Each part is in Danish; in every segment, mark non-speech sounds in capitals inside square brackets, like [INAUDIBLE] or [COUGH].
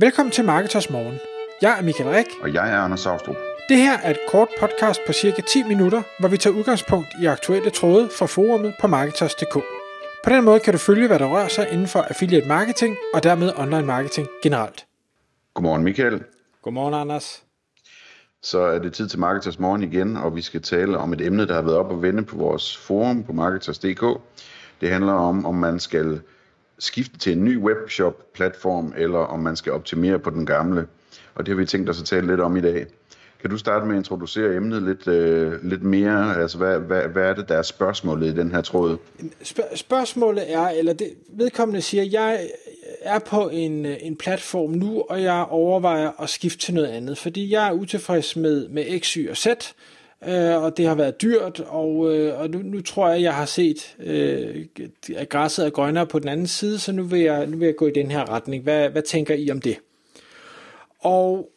Velkommen til Marketers Morgen. Jeg er Michael Rik. Og jeg er Anders Saustrup. Det her er et kort podcast på cirka 10 minutter, hvor vi tager udgangspunkt i aktuelle tråde fra forumet på Marketers.dk. På den måde kan du følge, hvad der rører sig inden for affiliate marketing og dermed online marketing generelt. Godmorgen Michael. Godmorgen Anders. Så er det tid til Marketers Morgen igen, og vi skal tale om et emne, der har været op og vende på vores forum på Marketers.dk. Det handler om, om man skal skifte til en ny webshop-platform, eller om man skal optimere på den gamle. Og det har vi tænkt os at tale lidt om i dag. Kan du starte med at introducere emnet lidt, øh, lidt mere? Altså, hvad, hvad, hvad er det, der er spørgsmålet i den her tråd? Sp- spørgsmålet er, eller det, vedkommende siger, jeg er på en, øh, en platform nu, og jeg overvejer at skifte til noget andet, fordi jeg er utilfreds med, med X, Y og Z, øh, og det har været dyrt, og, øh, og nu, nu tror jeg, jeg har set, øh, at græsset er grønnere på den anden side, så nu vil jeg, nu vil jeg gå i den her retning. Hvad, hvad tænker I om det? Og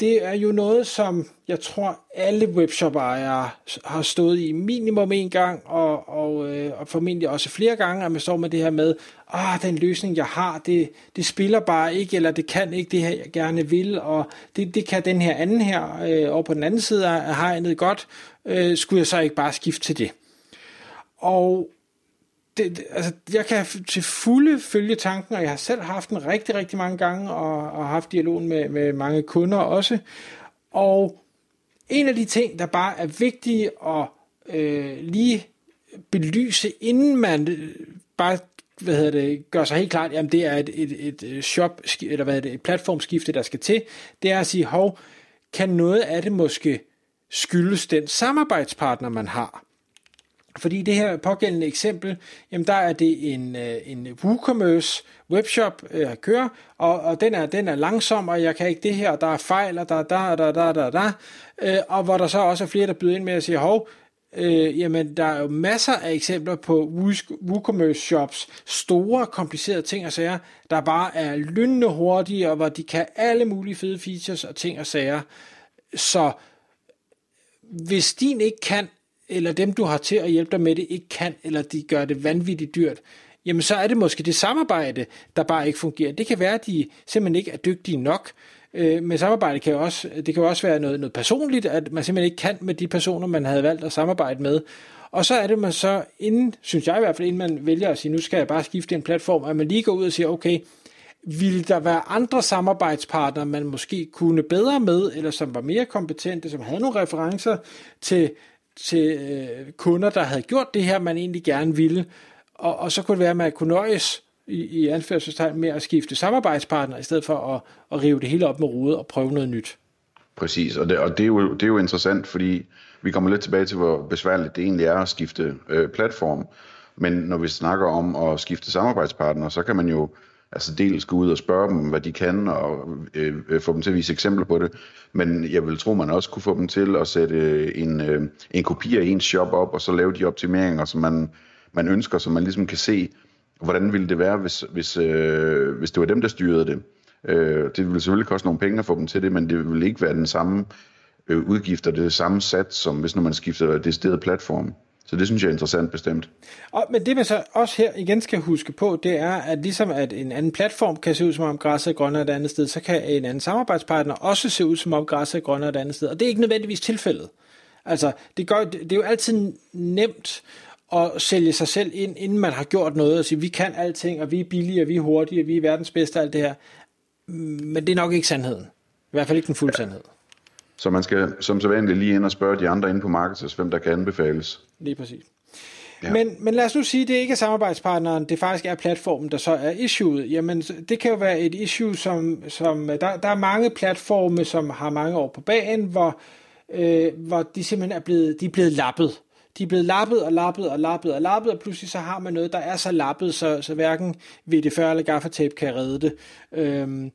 det er jo noget, som jeg tror alle webshop-ejere har stået i minimum en gang, og, og, øh, og formentlig også flere gange, at man står med det her med, ah, den løsning, jeg har, det, det spiller bare ikke, eller det kan ikke det her, jeg gerne vil, og det, det kan den her anden her, øh, over på den anden side af hegnet godt, øh, skulle jeg så ikke bare skifte til det? Og det, altså, jeg kan til fulde følge tanken, og jeg har selv haft den rigtig, rigtig mange gange, og, og haft dialogen med, med mange kunder også. Og en af de ting, der bare er vigtige at øh, lige belyse, inden man øh, bare hvad hedder det, gør sig helt klart, jamen det er et, et, et øh, shop, eller hvad er det, et platformskifte, der skal til, det er at sige, hov, kan noget af det måske skyldes den samarbejdspartner, man har? Fordi det her pågældende eksempel, jamen der er det en, øh, en WooCommerce webshop, øh, jeg kører, og, og den, er, den er langsom, og jeg kan ikke det her, og der er fejl, og der, der, der, der, der, der, øh, og hvor der så også er flere, der byder ind med at sige, hov, øh, jamen der er jo masser af eksempler på WooCommerce shops, store, komplicerede ting og sager, der bare er lynende hurtige, og hvor de kan alle mulige fede features og ting og sager. Så hvis din ikke kan, eller dem du har til at hjælpe dig med det ikke kan, eller de gør det vanvittigt dyrt, jamen så er det måske det samarbejde, der bare ikke fungerer. Det kan være, at de simpelthen ikke er dygtige nok, øh, men samarbejde kan jo også, det kan jo også være noget, noget personligt, at man simpelthen ikke kan med de personer, man havde valgt at samarbejde med. Og så er det man så, inden, synes jeg i hvert fald, inden man vælger at sige, nu skal jeg bare skifte en platform, at man lige går ud og siger, okay, vil der være andre samarbejdspartnere, man måske kunne bedre med, eller som var mere kompetente, som havde nogle referencer til til øh, kunder, der havde gjort det her, man egentlig gerne ville. Og, og så kunne det være, at man kunne nøjes i, i anførselstegn med at skifte samarbejdspartner, i stedet for at, at rive det hele op med rodet og prøve noget nyt. Præcis, og det, og det, er, jo, det er jo interessant, fordi vi kommer lidt tilbage til, hvor besværligt det egentlig er at skifte øh, platform. Men når vi snakker om at skifte samarbejdspartner, så kan man jo altså dels gå ud og spørge dem, hvad de kan, og øh, øh, få dem til at vise eksempler på det. Men jeg vil tro, man også kunne få dem til at sætte øh, en, øh, en kopi af ens shop op, og så lave de optimeringer, som man, man ønsker, så man ligesom kan se, hvordan ville det være, hvis, hvis, øh, hvis det var dem, der styrede det. Øh, det ville selvfølgelig koste nogle penge at få dem til det, men det ville ikke være den samme øh, udgifter, det samme sats, som hvis når man skifter det stedet platform. Så det synes jeg er interessant bestemt. Og, men det man så også her igen skal huske på, det er, at ligesom at en anden platform kan se ud som om græsset er grønnere et andet sted, så kan en anden samarbejdspartner også se ud som om græsset er grønnere et andet sted. Og det er ikke nødvendigvis tilfældet. Altså, det, gør, det er jo altid nemt at sælge sig selv ind, inden man har gjort noget, og sige, vi kan alting, og vi er billige, og vi er hurtige, og vi er verdens bedste, alt det her. Men det er nok ikke sandheden. I hvert fald ikke den fulde sandhed. Så man skal som så vanligt lige ind og spørge de andre inde på markedet, hvem der kan anbefales. Lige præcis. Ja. Men, men lad os nu sige, at det ikke er samarbejdspartneren, det faktisk er platformen, der så er issueet. Jamen, det kan jo være et issue, som, som der, der er mange platforme, som har mange år på banen, hvor, øh, hvor de simpelthen er blevet, de er blevet lappet. De er blevet lappet og lappet og lappet og lappet, og pludselig så har man noget, der er så lappet, så, så hverken VD40 eller gaffatape kan redde det. Øhm,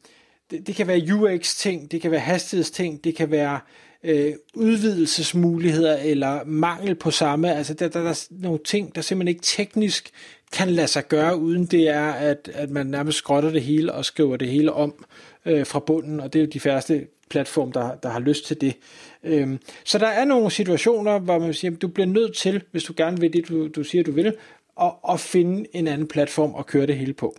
det, det kan være UX-ting, det kan være hastighedsting, det kan være øh, udvidelsesmuligheder eller mangel på samme. Altså der, der, der er nogle ting, der simpelthen ikke teknisk kan lade sig gøre, uden det er, at, at man nærmest skrotter det hele og skriver det hele om øh, fra bunden, og det er jo de færreste platform, der, der har lyst til det. Øhm, så der er nogle situationer, hvor man siger, du bliver nødt til, hvis du gerne vil det, du, du siger, du vil, at, at finde en anden platform og køre det hele på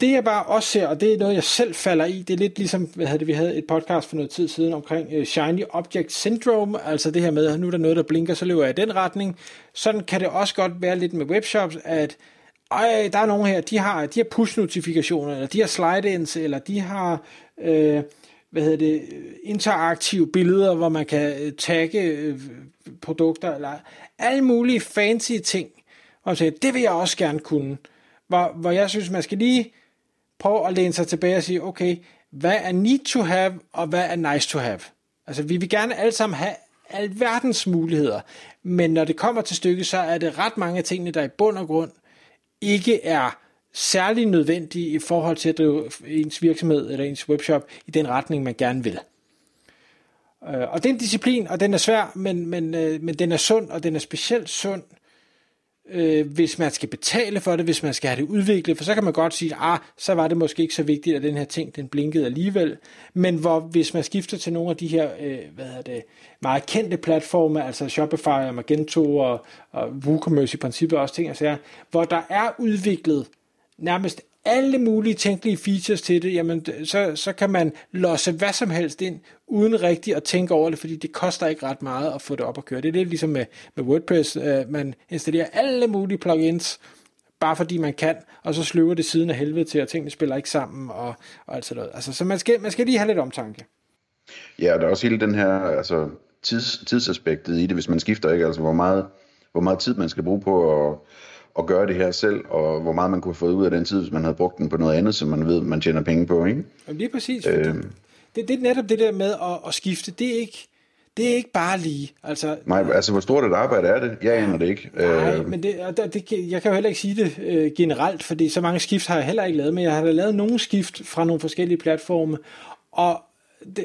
det jeg bare også ser, og det er noget, jeg selv falder i, det er lidt ligesom, hvad havde det, vi havde et podcast for noget tid siden omkring uh, Shiny Object Syndrome, altså det her med, at nu er der noget, der blinker, så løber jeg i den retning. Sådan kan det også godt være lidt med webshops, at ej, der er nogen her, de har, de har push-notifikationer, eller de har slide-ins, eller de har, øh, hvad hedder det, interaktive billeder, hvor man kan øh, tagge øh, produkter, eller alle mulige fancy ting. Og så det vil jeg også gerne kunne. Hvor, hvor jeg synes, man skal lige prøve at læne sig tilbage og sige, okay, hvad er need to have, og hvad er nice to have? Altså, vi vil gerne alle sammen have alverdens muligheder, men når det kommer til stykket, så er det ret mange af tingene, der i bund og grund ikke er særlig nødvendige i forhold til at drive ens virksomhed eller ens webshop i den retning, man gerne vil. Øh, og det er en disciplin, og den er svær, men, men, øh, men den er sund, og den er specielt sund, øh, hvis man skal betale for det, hvis man skal have det udviklet, for så kan man godt sige, ah, så var det måske ikke så vigtigt, at den her ting, den blinkede alligevel, men hvor, hvis man skifter til nogle af de her, øh, hvad hedder det, meget kendte platforme, altså Shopify og Magento og, og WooCommerce i princippet også ting, altså, hvor der er udviklet nærmest alle mulige tænkelige features til det, jamen så, så kan man losse hvad som helst ind, uden rigtig at tænke over det, fordi det koster ikke ret meget at få det op at køre. Det er lidt ligesom med, med WordPress, øh, man installerer alle mulige plugins, bare fordi man kan, og så sløver det siden af helvede til, at tingene spiller ikke sammen, og, og alt sådan noget. Altså, så man skal, man skal lige have lidt omtanke. Ja, og der er også hele den her altså, tids, tidsaspektet i det, hvis man skifter, ikke? Altså, hvor meget, hvor meget tid man skal bruge på at at gøre det her selv, og hvor meget man kunne have fået ud af den tid, hvis man havde brugt den på noget andet, som man ved, man tjener penge på, ikke? Jamen lige præcis. Øhm. Det, det er netop det der med at, at skifte, det er ikke, det er ikke bare lige. Altså, Nej, altså hvor stort et arbejde er det? Jeg aner det ikke. Nej, øh. men det, det, det, jeg kan jo heller ikke sige det øh, generelt, fordi så mange skift har jeg heller ikke lavet, men jeg har da lavet nogle skift fra nogle forskellige platforme, og det,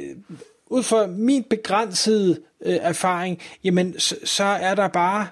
ud fra min begrænsede øh, erfaring, jamen så, så er der bare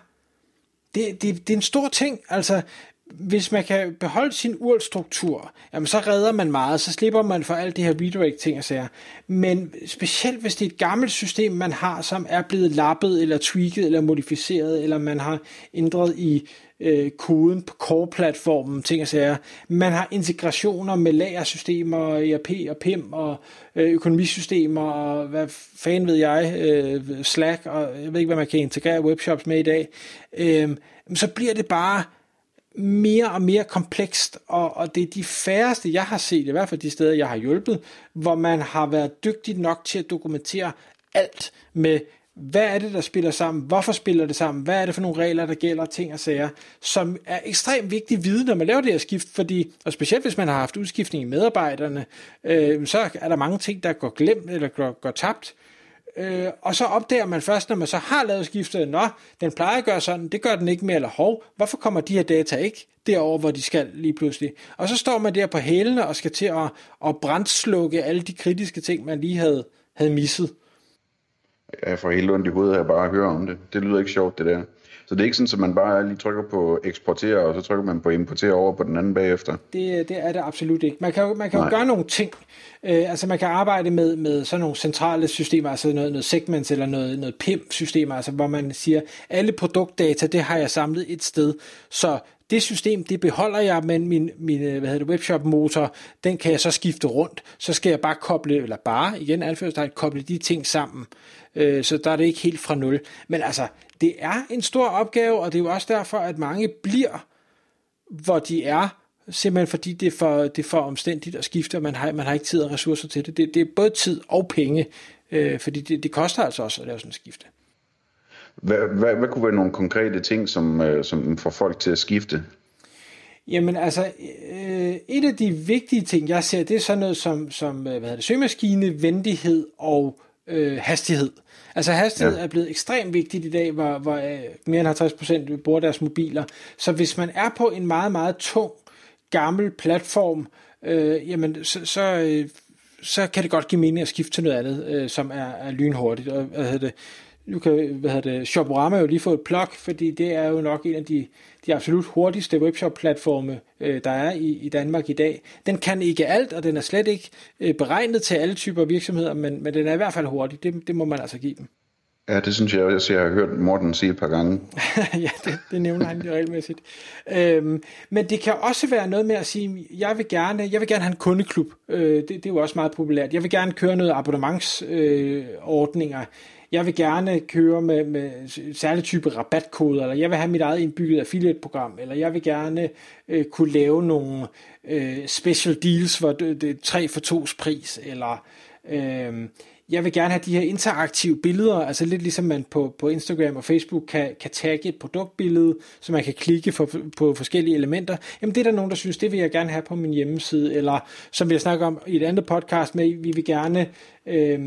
det, det, det er en stor ting. Altså, hvis man kan beholde sin urlstruktur, jamen så redder man meget, så slipper man for alt det her redirect ting og sager. Men specielt hvis det er et gammelt system, man har, som er blevet lappet, eller tweaked, eller modificeret, eller man har ændret i øh, koden på core-platformen, ting og sager. Man har integrationer med lagersystemer, ERP og PIM og øh, økonomisystemer og hvad fanden ved jeg, øh, Slack og jeg ved ikke, hvad man kan integrere webshops med i dag. Øh, så bliver det bare mere og mere komplekst, og, og det er de færreste, jeg har set, i hvert fald de steder, jeg har hjulpet, hvor man har været dygtig nok til at dokumentere alt med hvad er det, der spiller sammen? Hvorfor spiller det sammen? Hvad er det for nogle regler, der gælder, ting og sager, som er ekstremt vigtig viden, når man laver det her skift, fordi, og specielt hvis man har haft udskiftning i medarbejderne, øh, så er der mange ting, der går glemt eller går, går tabt. Øh, Øh, og så opdager man først, når man så har lavet skiftet, nå, den plejer at gøre sådan, det gør den ikke mere, eller hov, hvorfor kommer de her data ikke derover, hvor de skal lige pludselig? Og så står man der på hælene og skal til at, at brændslukke alle de kritiske ting, man lige havde, havde misset. Jeg får helt ondt i hovedet af bare at høre om det. Det lyder ikke sjovt, det der. Så det er ikke sådan, at man bare lige trykker på eksportere, og så trykker man på importere over på den anden bagefter? Det, det er det absolut ikke. Man kan jo, man kan jo gøre nogle ting. Øh, altså man kan arbejde med, med sådan nogle centrale systemer, altså noget, noget segments eller noget, noget PIM-systemer, altså hvor man siger, alle produktdata, det har jeg samlet et sted. Så det system, det beholder jeg, men min, min øh, hvad hedder det, webshop-motor, den kan jeg så skifte rundt. Så skal jeg bare koble, eller bare, igen anførselstegn, koble de ting sammen. Øh, så der er det ikke helt fra nul. Men altså, det er en stor opgave, og det er jo også derfor, at mange bliver, hvor de er, simpelthen fordi det er for, det er for omstændigt at skifte, og man har, man har ikke tid og ressourcer til det. Det, det er både tid og penge, øh, fordi det, det koster altså også at lave sådan et skifte. Hvad, hvad, hvad kunne være nogle konkrete ting, som, øh, som får folk til at skifte? Jamen altså, øh, et af de vigtige ting, jeg ser, det er sådan noget som, som øh, hvad hedder det, søgemaskine, venlighed og øh, hastighed. Altså hastighed ja. er blevet ekstremt vigtigt i dag, hvor, hvor øh, mere end 50% bruger deres mobiler. Så hvis man er på en meget, meget tung, gammel platform, øh, jamen så, så, øh, så kan det godt give mening at skifte til noget andet, øh, som er, er lynhurtigt. Og, hvad hedder det, nu kan hvad hedder det, Shoporama jo lige få et plug, fordi det er jo nok en af de, de absolut hurtigste webshop-platforme, øh, der er i, i Danmark i dag. Den kan ikke alt, og den er slet ikke øh, beregnet til alle typer virksomheder, men, men den er i hvert fald hurtig. Det, det må man altså give dem. Ja, det synes jeg også, jeg har hørt Morten sige et par gange. [LAUGHS] ja, det, det nævner han jo regelmæssigt. Øhm, men det kan også være noget med at sige, jeg vil gerne, jeg vil gerne have en kundeklub. Øh, det, det er jo også meget populært. Jeg vil gerne køre noget abonnementsordninger. Øh, jeg vil gerne køre med, med særlige type rabatkoder, eller jeg vil have mit eget indbygget affiliate-program, eller jeg vil gerne øh, kunne lave nogle øh, special deals, hvor det, det er 3 for 2's pris, eller øh, jeg vil gerne have de her interaktive billeder, altså lidt ligesom man på, på Instagram og Facebook kan, kan tagge et produktbillede, så man kan klikke for, på forskellige elementer. Jamen det er der nogen, der synes, det vil jeg gerne have på min hjemmeside, eller som vi har snakket om i et andet podcast med, vi vil gerne øh,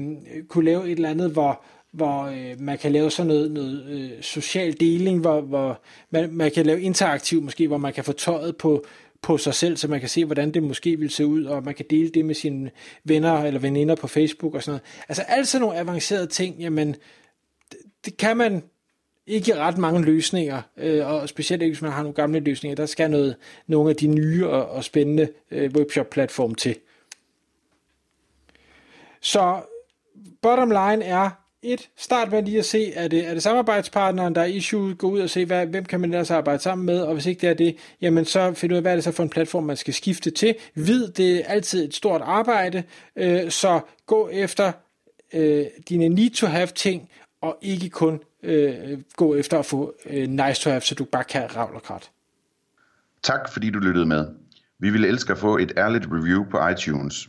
kunne lave et eller andet, hvor, hvor øh, man kan lave sådan noget, noget øh, social deling, hvor, hvor man, man kan lave interaktiv måske, hvor man kan få tøjet på, på sig selv, så man kan se, hvordan det måske vil se ud, og man kan dele det med sine venner eller veninder på Facebook og sådan noget. Altså alt sådan nogle avancerede ting, jamen det, det kan man ikke ret mange løsninger, øh, og specielt ikke hvis man har nogle gamle løsninger. Der skal noget, nogle af de nye og, og spændende øh, webshop-platform til. Så bottom line er, et, start med lige at se, er det, er det samarbejdspartneren, der er issue, gå ud og se, hvad, hvem kan man ellers arbejde sammen med, og hvis ikke det er det, jamen så find ud af, hvad er det så for en platform, man skal skifte til. Vid, det er altid et stort arbejde, øh, så gå efter øh, dine need-to-have ting, og ikke kun øh, gå efter at få øh, nice-to-have, så du bare kan ravle og krat. Tak fordi du lyttede med. Vi ville elske at få et ærligt review på iTunes.